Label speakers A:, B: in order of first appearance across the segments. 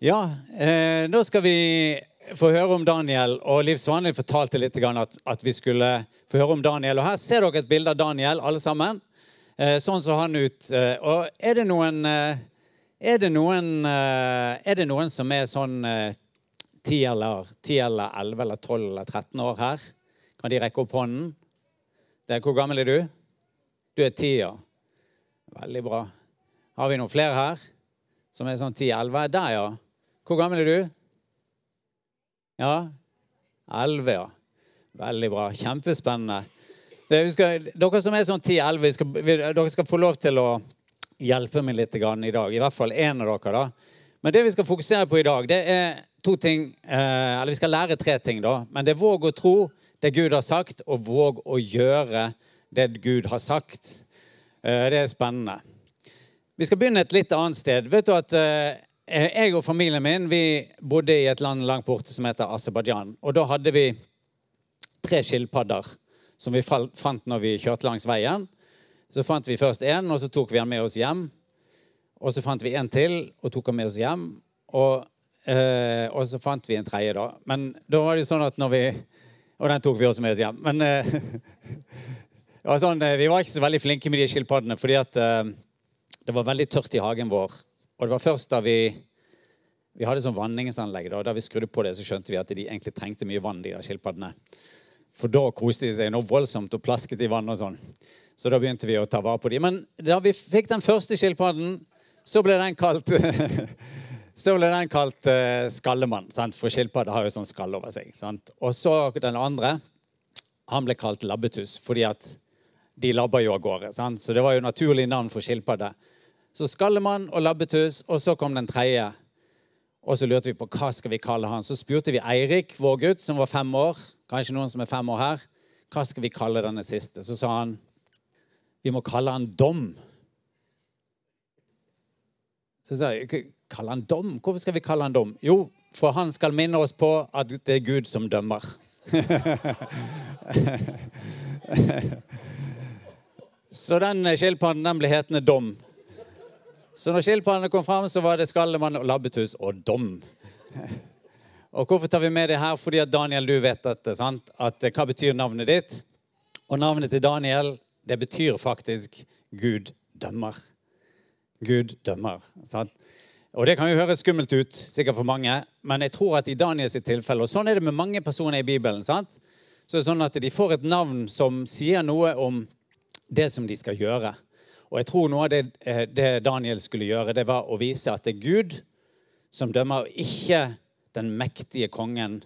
A: Ja, eh, nå skal vi få høre om Daniel. Og Liv Svanhild fortalte litt at, at, vi skulle få høre om Daniel. Og Her ser dere et bilde av Daniel, alle sammen. Eh, sånn så han ut. Eh, og er det noen eh, er det noen, eh, er det noen som er sånn 10 eller, 10 eller 11 eller 12 eller 13 år her? Kan de rekke opp hånden? Det, hvor gammel er du? Du er 10, ja. Veldig bra. Har vi noen flere her som er sånn 10-11? Der, ja. Hvor gammel er du? Ja? 11, ja. Veldig bra. Kjempespennende. Skal, dere som er sånn 10-11, dere skal få lov til å hjelpe meg litt i dag. I hvert fall én av dere. da. Men det vi skal fokusere på i dag, det er to ting. Eh, eller vi skal lære tre ting, da. Men det er våg å tro det Gud har sagt, og våg å gjøre det Gud har sagt. Eh, det er spennende. Vi skal begynne et litt annet sted. Vet du at eh, Jeg og familien min vi bodde i et land langt borte som heter Aserbajdsjan. Og da hadde vi tre skilpadder som vi fant når vi kjørte langs veien. Så fant vi først én, og så tok vi den med oss hjem. Og så fant vi en til og tok den med oss hjem. Og, eh, og så fant vi en tredje, da. Men da var det jo sånn at når vi Og den tok vi også med oss hjem. Men eh, var sånn, eh, vi var ikke så veldig flinke med de skilpaddene, fordi at eh, det var veldig tørt i hagen vår. Og det var først da vi vi hadde sånn vanningsanlegg. Da, da vi skrudde på det, så skjønte vi at de egentlig trengte mye vann, de der skilpaddene. For da koste de seg noe voldsomt og plasket i vann og sånn. Så da begynte vi å ta vare på dem. Men da vi fikk den første skilpadden, så ble den kalt Så ble den kalt uh, Skallemann, sant? for skilpadder har jo sånn skalle over seg. Sant? Og så den andre, han ble kalt Labbetuss fordi at de labber jo av gårde. Sant? Så det var jo naturlig navn for skilpadde. Så Skallemann og labbetus, og så kom den tredje. Og så lurte vi på hva skal vi kalle han. Så spurte vi Eirik, vår gutt, som var fem år. Kanskje noen som er fem år her. Hva skal vi kalle denne siste? Så sa han vi må kalle han Dom. Så sa jeg kalle han Dom? Hvorfor skal vi kalle han Dom? Jo, for han skal minne oss på at det er Gud som dømmer. så den skilpadden den ble hetende Dom. Så når skilpaddene kom fram, så var det skallemann labbetuss og dom. Og hvorfor tar vi med det her? Fordi at Daniel, du vet dette. sant? At Hva betyr navnet ditt? Og navnet til Daniel, det betyr faktisk Gud dømmer. Gud dømmer. sant? Og Det kan jo høres skummelt ut sikkert for mange, men jeg tror at i Daniels tilfelle Og sånn er det med mange personer i Bibelen. sant? Så det er sånn at De får et navn som sier noe om det som de skal gjøre. Og jeg tror noe av det, eh, det, Daniel skulle gjøre, det var å vise at det er Gud som dømmer, ikke den mektige kongen,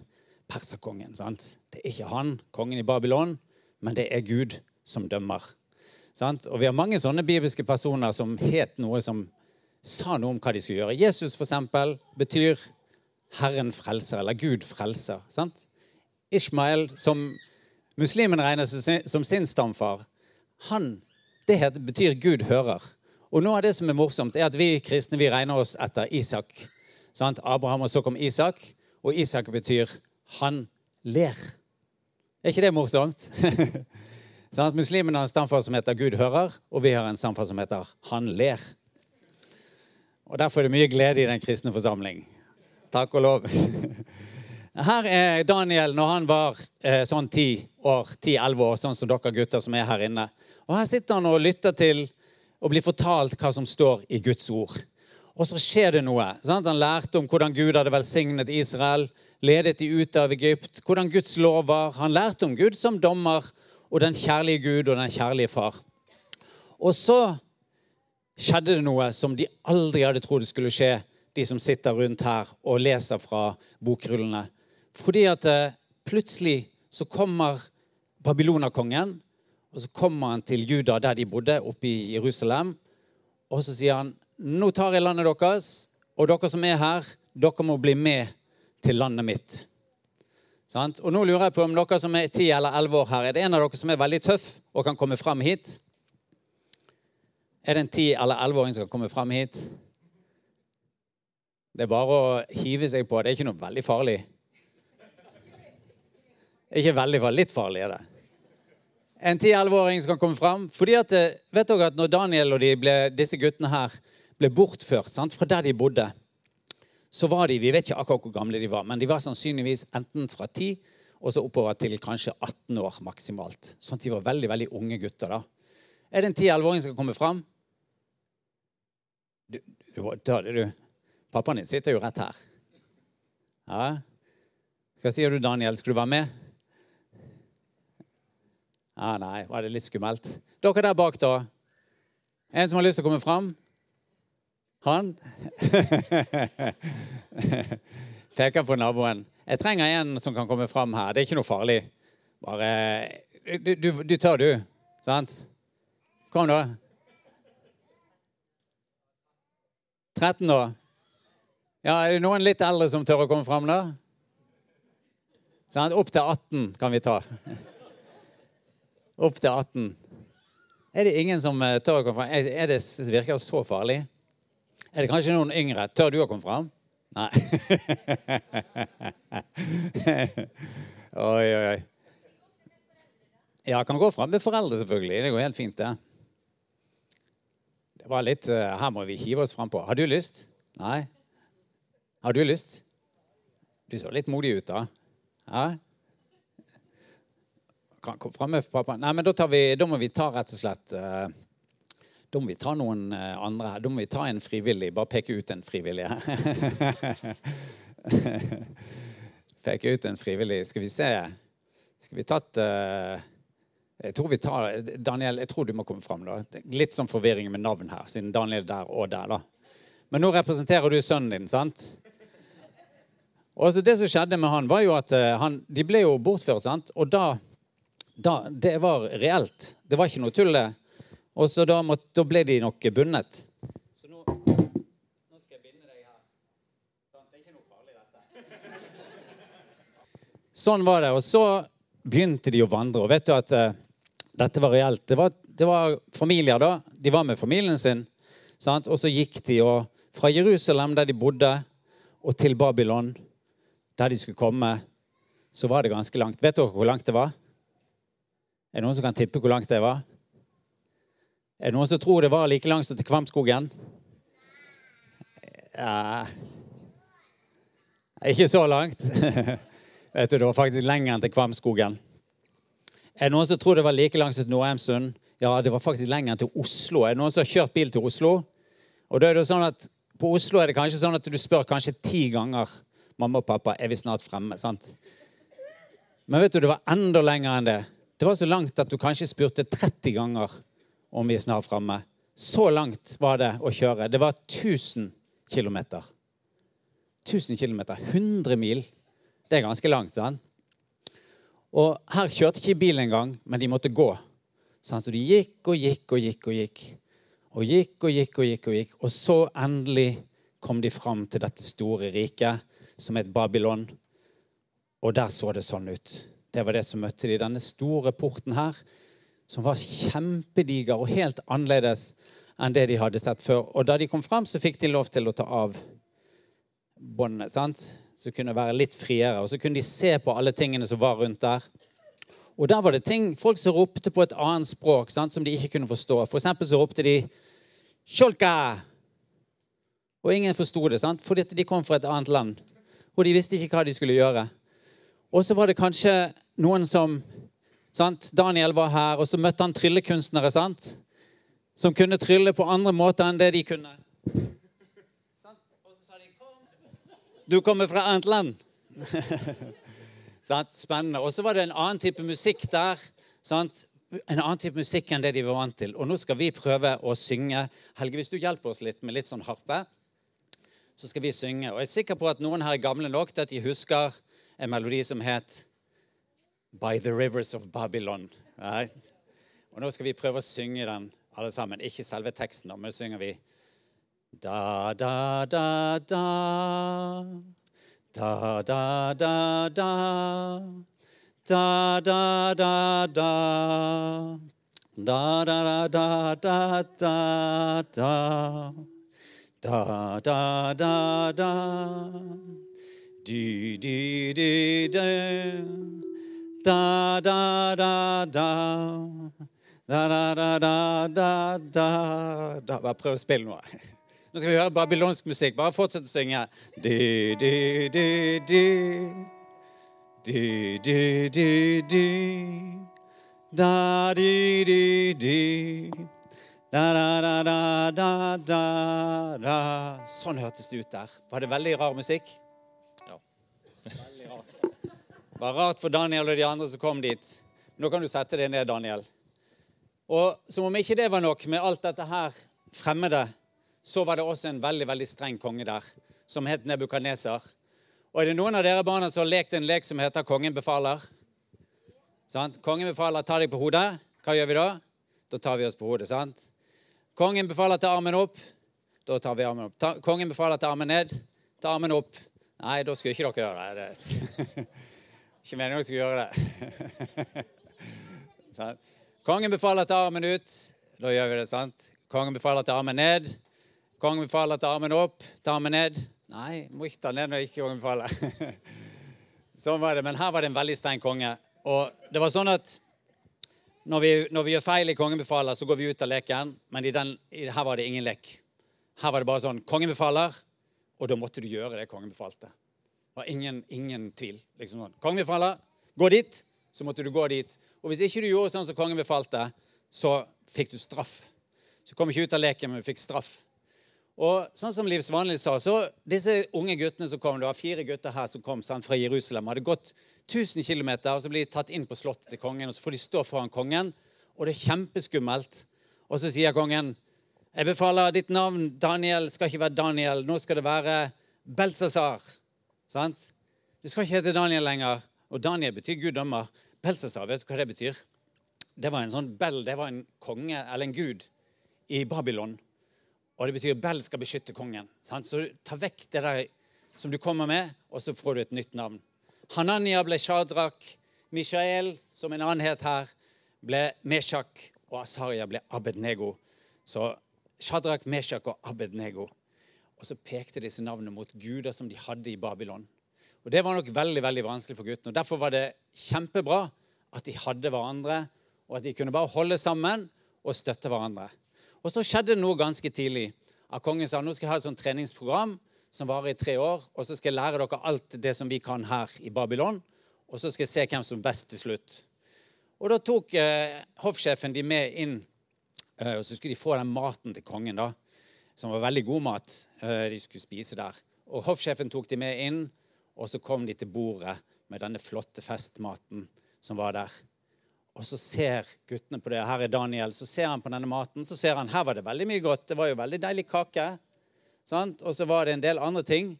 A: perserkongen. Sant? Det er ikke han, kongen i Babylon, men det er Gud som dømmer. Sant? Og vi har mange sånne bibelske personer som het noe som sa noe om hva de skulle gjøre. Jesus for eksempel, betyr Herren frelser, eller Gud frelser. Sant? Ishmael, som muslimen regner som sin stamfar, han det betyr Gud hører. Og noe av det som er morsomt, er at vi kristne vi regner oss etter Isak. Sant? Abraham, og så kom Isak. Og Isak betyr 'han ler'. Er ikke det morsomt? sånn Muslimene har en stamfar som heter 'Gud hører', og vi har en stamfar som heter 'Han ler'. Og Derfor er det mye glede i den kristne forsamling. Takk og lov. Her er Daniel når han var eh, sånn 10 år, 10-11 år, sånn som dere gutter som er her inne. Og Her sitter han og lytter til og blir fortalt hva som står i Guds ord. Og så skjer det noe. Sant? Han lærte om hvordan Gud hadde velsignet Israel, ledet de ut av Egypt, hvordan Guds lov var. Han lærte om Gud som dommer og den kjærlige Gud og den kjærlige far. Og så skjedde det noe som de aldri hadde trodd skulle skje, de som sitter rundt her og leser fra bokrullene. Fordi at eh, plutselig så kommer babylonerkongen og så kommer han til Juda, der de bodde, oppe i Jerusalem. Og så sier han, 'Nå tar jeg landet deres, og dere som er her, dere må bli med til landet mitt.' Og nå lurer jeg på om dere som er 10 eller 11 år her, er det en av dere som er veldig tøff og kan komme fram hit? Er det en 10- eller 11-åring som kan komme fram hit? Det er bare å hive seg på. Det er ikke noe veldig farlig. Ikke veldig farlig. Litt farlig er det en 10-11-åring som komme fram. Fordi at, eh, vet dere at når Daniel og de ble, disse guttene her ble bortført sant, fra der de bodde, så var de Vi vet ikke akkurat hvor gamle de var, men de var sannsynligvis enten fra 10 og så oppover til kanskje 18 år maksimalt. Sånn at de var veldig veldig unge gutter. da. Er det en 10-11-åring som skal komme fram? Du, du, du, du. Pappaen din sitter jo rett her. Ja. Hva sier du, Daniel? Skal du være med? Ja, nei, var det litt skummelt? Dere der bak, da? En som har lyst til å komme fram? Han? Peker på naboen. Jeg trenger en som kan komme fram her. Det er ikke noe farlig. Bare Du, du, du tør, du. Sant? Kom, da. 13 da? Ja, er det noen litt eldre som tør å komme fram, da? Sant? Opp til 18 kan vi ta. Opp til 18. Er det ingen som eh, tør å komme fram? Er det, virker så farlig? Er det kanskje noen yngre? Tør du å komme fram? Nei. oi, oi, oi. Ja, kan gå fram med foreldre, selvfølgelig. Det går helt fint, det. Det var litt uh, Her må vi hive oss frampå. Har du lyst? Nei? Har du lyst? Du så litt modig ut, da. Ja? Kan fram med pappa. Nei, men da, vi, da, må vi ta rett og slett uh, da må vi ta noen eh, andre her. Da må vi ta en frivillig. Bare peke ut en frivillig. peke ut en frivillig. Skal vi se Skal vi tatt uh, jeg tror vi tar, Daniel, jeg tror du må komme fram. da. Litt sånn forvirring med navn her, siden Daniel er der og der. da. Men nå representerer du sønnen din, sant? Og så Det som skjedde med han, var jo at han, de ble jo bortført. sant? Og da, da Det var reelt. Det var ikke noe tull, det. Og så da, måtte, da, ble de nok bundet. Så nå, nå, skal jeg binde deg her. Sånn, det er ikke noe farlig, dette. Sånn var det. Og så begynte de å vandre. Og vet du at uh, dette var reelt? Det var, det var, familier, da. De var med familien sin. Sant? Og så gikk de og, fra Jerusalem, der de bodde, og til Babylon, der de skulle komme, så var det ganske langt. Vet dere hvor langt det var? Er det noen som kan tippe hvor langt det var? Er det noen som tror det var like langt som til Kvamskogen? Ja. Ikke så langt. Vet du, Det var faktisk lenger enn til Kvamskogen. Er det noen som tror det var like langt som til Noheimsund? Ja, det var faktisk lenger enn til Oslo. Er det noen som har kjørt bil til Oslo? Og da er det sånn at På Oslo er det kanskje sånn at du spør kanskje ti ganger mamma og pappa er vi snart fremme. sant? Men vet du, det var enda lenger enn det. Det var så langt at du kanskje spurte 30 ganger om vi er snart framme. Så langt var det å kjøre. Det var 1000 km. 1000 km. 100 mil. Det er ganske langt. sant? Og her kjørte ikke bilen engang, men de måtte gå. Så de gikk og gikk og gikk og gikk. Og gikk og gikk og gikk. Og gikk. Og så endelig kom de fram til dette store riket som het Babylon. Og der så det sånn ut. Det var det som møtte de. Denne store porten her som var kjempediger og helt annerledes enn det de hadde sett før. Og da de kom fram, så fikk de lov til å ta av båndene. sant? Så kunne være litt friere. Og så kunne de se på alle tingene som var rundt der. Og der var det ting, folk som ropte på et annet språk sant, som de ikke kunne forstå. For eksempel så ropte de 'Sjolka'. Og ingen forsto det, sant? fordi de kom fra et annet land. Og de visste ikke hva de skulle gjøre. Og så var det kanskje noen som Sant? Daniel var her, og så møtte han tryllekunstnere sant? som kunne trylle på andre måter enn det de kunne. Og så sa de Kom. Du kommer fra annet land. Spennende. Og så var det en annen type musikk der. Sant? En annen type musikk enn det de var vant til. Og nå skal vi prøve å synge. Helge, hvis du hjelper oss litt med litt sånn harpe, så skal vi synge. Og jeg er sikker på at noen her er gamle nok til at de husker en melodi som het By the rivers of Babylon. Og nå skal vi prøve å synge den alle sammen. Ikke selve teksten, men synger vi Da, da, da, da. Da, da, da, da. Da, da, da, da. Da, da, da, da, da, da. Da, da, da, da. Du, du, du, du. Da, da, da, da. Da, da, da, da, da, da. Bare prøv å spille noe. Nå skal vi høre babylonsk musikk. Bare fortsett å synge. Du, du, du, du. Du, du, du, du. Da, du, du, du. Da, da, da, da, da, da, da. Sånn hørtes det ut der. Var det veldig rar musikk? Det var rart for Daniel og de andre som kom dit. Nå kan du sette deg ned, Daniel. Og som om ikke det var nok med alt dette her fremmede, så var det også en veldig veldig streng konge der, som het Nebukadneser. Og er det noen av dere barna som har lekt en lek som heter Kongen befaler? Sant? Kongen befaler ta deg på hodet. Hva gjør vi da? Da tar vi oss på hodet. sant? Kongen befaler ta armen opp. Da tar vi armen opp. Ta, kongen befaler ta armen ned. Ta armen opp. Nei, da skulle ikke dere gjøre det. Ikke meningen jeg skulle gjøre det. Kongen befaler ta armen ut. Da gjør vi det, sant? Kongen befaler ta armen ned. Kongen befaler ta armen opp. Ta armen ned. Nei, må ikke ta ned når ikke kongen befaler. sånn var det. Men her var det en veldig streng konge. Og det var sånn at når vi, når vi gjør feil i kongen befaler, så går vi ut av leken. Men den, her var det ingen lek. Her var det bare sånn kongen befaler, og da måtte du gjøre det kongen befalte. Var ingen, ingen tvil. liksom sånn. Kongen befaler, gå dit, så måtte du gå dit. Og hvis ikke du gjorde sånn som kongen befalte, så fikk du straff. Så kom ikke ut av leken, men du fikk straff. Og sånn som Livs Vanlig sa, så disse unge guttene som kom, det var fire gutter her som kom sant, fra Jerusalem, hadde gått 1000 km, og så blir de tatt inn på slottet til kongen, og så får de stå foran kongen, og det er kjempeskummelt. Og så sier kongen, 'Jeg befaler ditt navn, Daniel, skal ikke være Daniel. Nå skal det være Belsazar.' Sant? Du skal ikke hete Daniel lenger. Og Daniel betyr Gud dommer. Vet du hva det betyr? Det var en sånn Bell, det var en konge, eller en gud, i Babylon. Og det betyr Bell skal beskytte kongen. Sant? Så ta vekk det der som du kommer med, og så får du et nytt navn. Hanania ble Shadrak. Mishael, som en annen het her, ble Meshach. Og Asaria ble Abednego. Så Shadrak, Meshach og Abednego. Og så pekte disse navnene mot guder som de hadde i Babylon. Og Det var nok veldig veldig vanskelig for guttene. og Derfor var det kjempebra at de hadde hverandre, og at de kunne bare holde sammen og støtte hverandre. Og så skjedde det noe ganske tidlig. At kongen sa nå skal jeg ha et sånt treningsprogram som varer i tre år. Og så skal jeg lære dere alt det som vi kan her i Babylon. Og så skal jeg se hvem som best til slutt. Og da tok eh, hoffsjefen de med inn, eh, og så skulle de få den maten til kongen, da, som var veldig god mat. Eh, de skulle spise der. Og hoffsjefen tok de med inn, og så kom de til bordet med denne flotte festmaten som var der. Og så ser guttene på det. Her er Daniel. Så ser han på denne maten. Så ser han her var det veldig mye godt. Det var jo veldig deilig kake. Og så var det en del andre ting.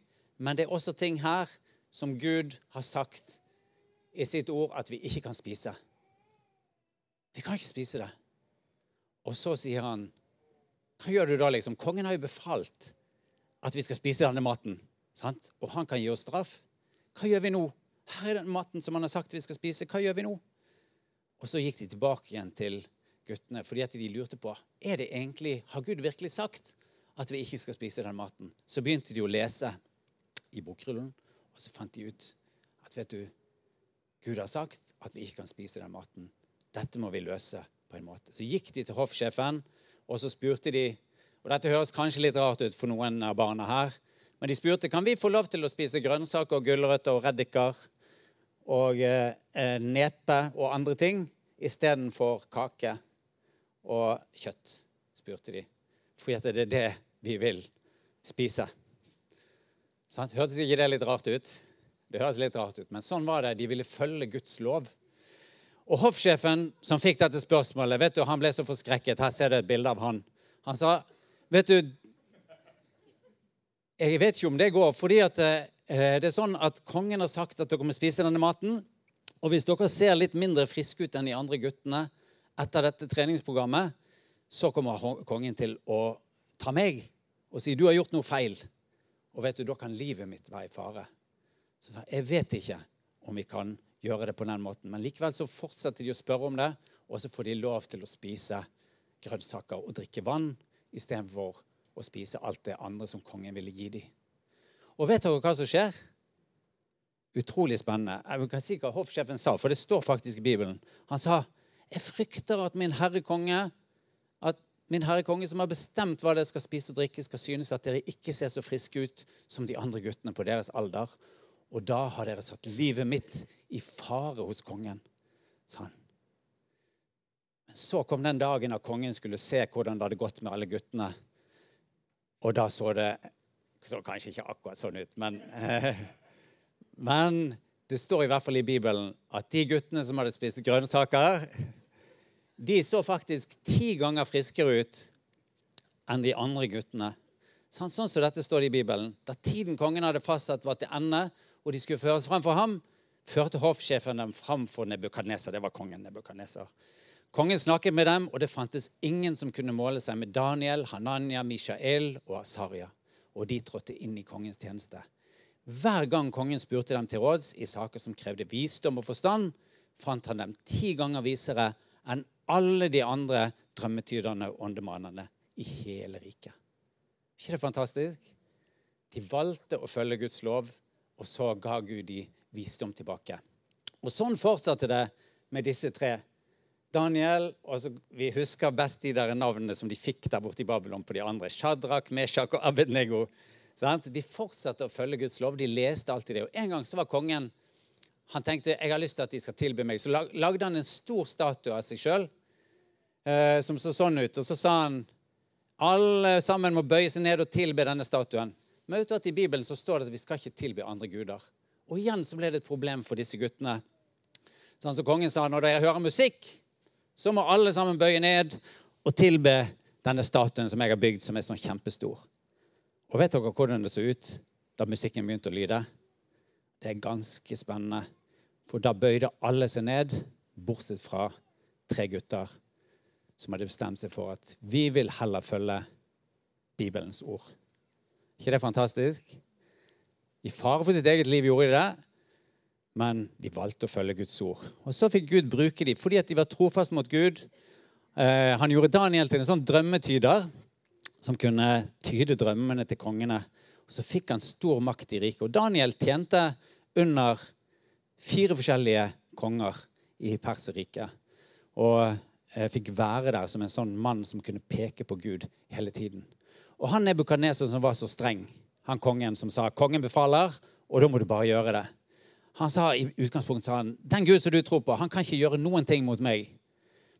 A: Men det er også ting her som Gud har sagt i sitt ord at vi ikke kan spise. Vi kan ikke spise det. Og så sier han Hva gjør du da, liksom? Kongen har jo befalt at vi skal spise denne maten. Sant? Og han kan gi oss straff. Hva gjør vi nå? Her er den maten som han har sagt vi skal spise. Hva gjør vi nå? Og så gikk de tilbake igjen til guttene fordi at de lurte på er det egentlig, har Gud virkelig sagt at vi ikke skal spise den maten. Så begynte de å lese i bokrullen, og så fant de ut at vet du, Gud har sagt at vi ikke kan spise den maten. Dette må vi løse på en måte. Så gikk de til hoffsjefen, og så spurte de og Dette høres kanskje litt rart ut for noen av barna her, men de spurte kan vi få lov til å spise grønnsaker, gulrøtter og reddiker og eh, nepe og andre ting istedenfor kake og kjøtt, spurte de. Fordi det er det vi vil spise. Sant? Hørtes ikke det litt rart ut? Det høres litt rart ut, men sånn var det. De ville følge Guds lov. Og Hoffsjefen som fikk dette spørsmålet, vet du, han ble så forskrekket. Her ser du et bilde av han. Han sa, 'Vet du Jeg vet ikke om det går, fordi at eh, det er sånn at kongen har sagt at dere må spise denne maten. Og hvis dere ser litt mindre friske ut enn de andre guttene etter dette treningsprogrammet, så kommer kongen til å ta meg og si du har gjort noe feil. Og vet du, da kan livet mitt være i fare. Så jeg vet ikke om vi kan gjøre det på den måten. Men likevel så fortsetter de å spørre om det, og så får de lov til å spise grønnsaker og drikke vann istedenfor å spise alt det andre som kongen ville gi dem. Og vet dere hva som skjer? Utrolig spennende. Jeg kan si hva hoffsjefen sa, for det står faktisk i Bibelen. Han sa, 'Jeg frykter at min herre konge at min herre konge, som har bestemt hva dere skal spise og drikke, skal synes at dere ikke ser så friske ut som de andre guttene på deres alder. Og da har dere satt livet mitt i fare hos kongen, sa han. Men så kom den dagen da kongen skulle se hvordan det hadde gått med alle guttene. Og da så det så kanskje ikke akkurat sånn ut, men, eh, men det står i hvert fall i Bibelen at de guttene som hadde spist grønnsaker, de så faktisk ti ganger friskere ut enn de andre guttene. Sånn, sånn som dette står det i Bibelen. Da tiden kongen hadde fastsatt, var til ende, og de skulle føres fram for ham, førte hoffsjefen dem fram for Nebukadneser. Det var kongen Nebukadneser. Kongen snakket med dem, og det fantes ingen som kunne måle seg med Daniel, Hananya, Mishael og Asaria. Og de trådte inn i kongens tjeneste. Hver gang kongen spurte dem til råds i saker som krevde visdom og forstand, fant han dem ti ganger visere enn alle de andre drømmetyderne og åndemanene i hele riket. Ikke det fantastisk? De valgte å følge Guds lov, og så ga Gud de visdom tilbake. Og Sånn fortsatte det med disse tre Daniel altså, Vi husker best de der navnene som de fikk der borte i Babylon på de andre. Shadrach, Meshach og Abednego. Sant? De fortsatte å følge Guds lov. De leste alltid det. Og En gang så var kongen han tenkte jeg har lyst til at de skal tilby meg. Så lagde han en stor statue av seg sjøl eh, som så sånn ut. Og så sa han alle sammen må bøye seg ned og tilbe denne statuen. Men vet du at i Bibelen så står det at vi skal ikke tilby andre guder. Og igjen så ble det et problem for disse guttene. Sånn som kongen sa, når dere hører musikk, så må alle sammen bøye ned og tilbe denne statuen som jeg har bygd, som er sånn kjempestor. Og vet dere hvordan det så ut da musikken begynte å lyde? Det er ganske spennende. For da bøyde alle seg ned, bortsett fra tre gutter som hadde bestemt seg for at vi vil heller følge Bibelens ord. ikke det fantastisk? I fare for sitt eget liv gjorde de det, men de valgte å følge Guds ord. Og Så fikk Gud bruke dem fordi at de var trofast mot Gud. Eh, han gjorde Daniel til en sånn drømmetyder som kunne tyde drømmene til kongene. Og Så fikk han stor makt i riket. Og Daniel tjente under fire forskjellige konger i Perserriket. Og fikk være der som en sånn mann som kunne peke på Gud hele tiden. Og han Nebukadneser som var så streng, han kongen som sa 'kongen befaler', og da må du bare gjøre det. Han sa i utgangspunktet sa han, den Gud som du tror på, han kan ikke gjøre noen ting mot meg.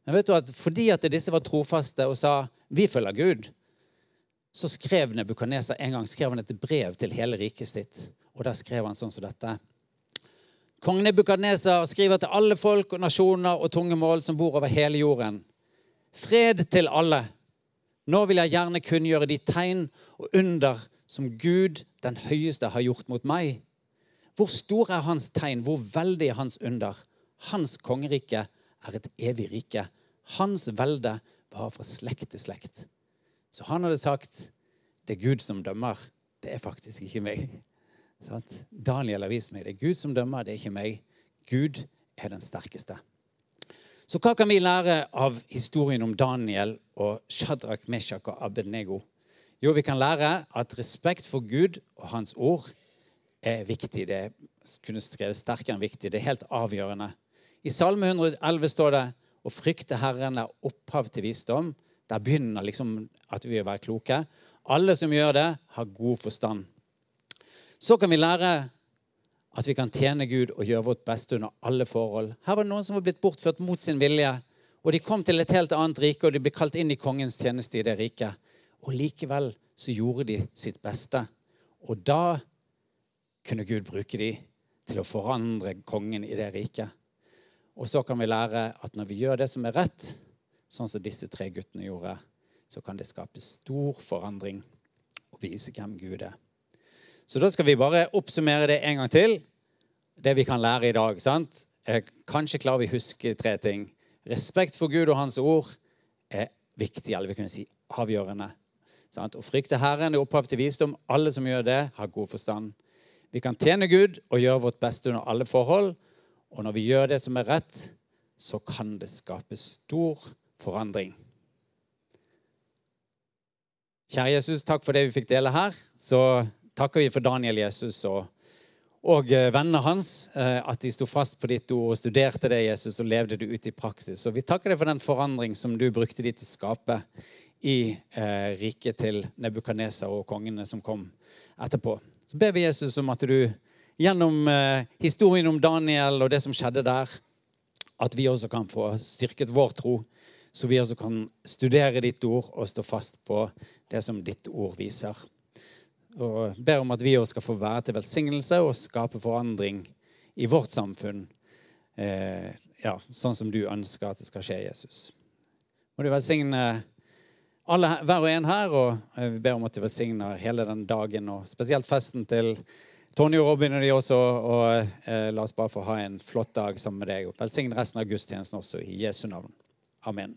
A: Men vet du at fordi at disse var trofaste og sa vi følger Gud, så skrev Nebukadneser en gang skrev han et brev til hele riket sitt. Og der skrev han sånn som dette. Kong Nebukadneser skriver til alle folk og nasjoner og tungemål som bor over hele jorden. Fred til alle. Nå vil jeg gjerne kunngjøre de tegn og under som Gud den høyeste har gjort mot meg. Hvor stor er hans tegn? Hvor veldig er hans under? Hans kongerike er et evig rike. Hans velde var fra slekt til slekt. Så han hadde sagt det er Gud som dømmer. Det er faktisk ikke meg. Daniel har vist meg det er Gud som dømmer, det er ikke meg. Gud er den sterkeste. Så hva kan vi lære av historien om Daniel og Shadrach, Meshach og Abednego? Jo, vi kan lære at respekt for Gud og hans ord er viktig. Det kunne skrevet sterkere enn viktig. Det er helt avgjørende. I Salme 111 står det å frykte Herren er opphav til visdom. Der begynner liksom at vi vil være kloke. Alle som gjør det, har god forstand. Så kan vi lære at vi kan tjene Gud og gjøre vårt beste under alle forhold. Her var det noen som var blitt bortført mot sin vilje. Og de kom til et helt annet rike, og de ble kalt inn i kongens tjeneste i det riket. Og likevel så gjorde de sitt beste. Og da kunne Gud bruke de til å forandre kongen i det riket. Og så kan vi lære at når vi gjør det som er rett, sånn som disse tre guttene gjorde, så kan det skape stor forandring og vise hvem Gud er. Så da skal vi bare oppsummere det en gang til, det vi kan lære i dag. sant? Kanskje klarer vi å huske tre ting. Respekt for Gud og Hans ord er viktig, eller vi kunne si avgjørende. Sant? Å frykte Herren er opphav til visdom. Alle som gjør det, har god forstand. Vi kan tjene Gud og gjøre vårt beste under alle forhold. Og når vi gjør det som er rett, så kan det skape stor forandring. Kjære Jesus, takk for det vi fikk dele her. Så takker vi for Daniel Jesus og, og eh, vennene hans. Eh, at de sto fast på ditt ord og studerte det, Jesus, og levde det ut i praksis. Så vi takker deg for den forandring som du brukte de til å skape i eh, riket til Nebukadneser og kongene som kom etterpå. Så ber vi Jesus om at du gjennom eh, historien om Daniel og det som skjedde der, at vi også kan få styrket vår tro, så vi også kan studere ditt ord og stå fast på det som ditt ord viser. Og ber om at vi også skal få være til velsignelse og skape forandring i vårt samfunn. Eh, ja, sånn som du ønsker at det skal skje, Jesus. Må du velsigne alle, hver og en her, og eh, vi ber om at du velsigner hele den dagen, og spesielt festen til Tonje og Robin og de også. Og eh, la oss bare få ha en flott dag sammen med deg. Og velsigne resten av gudstjenesten også, i Jesu navn. Amen.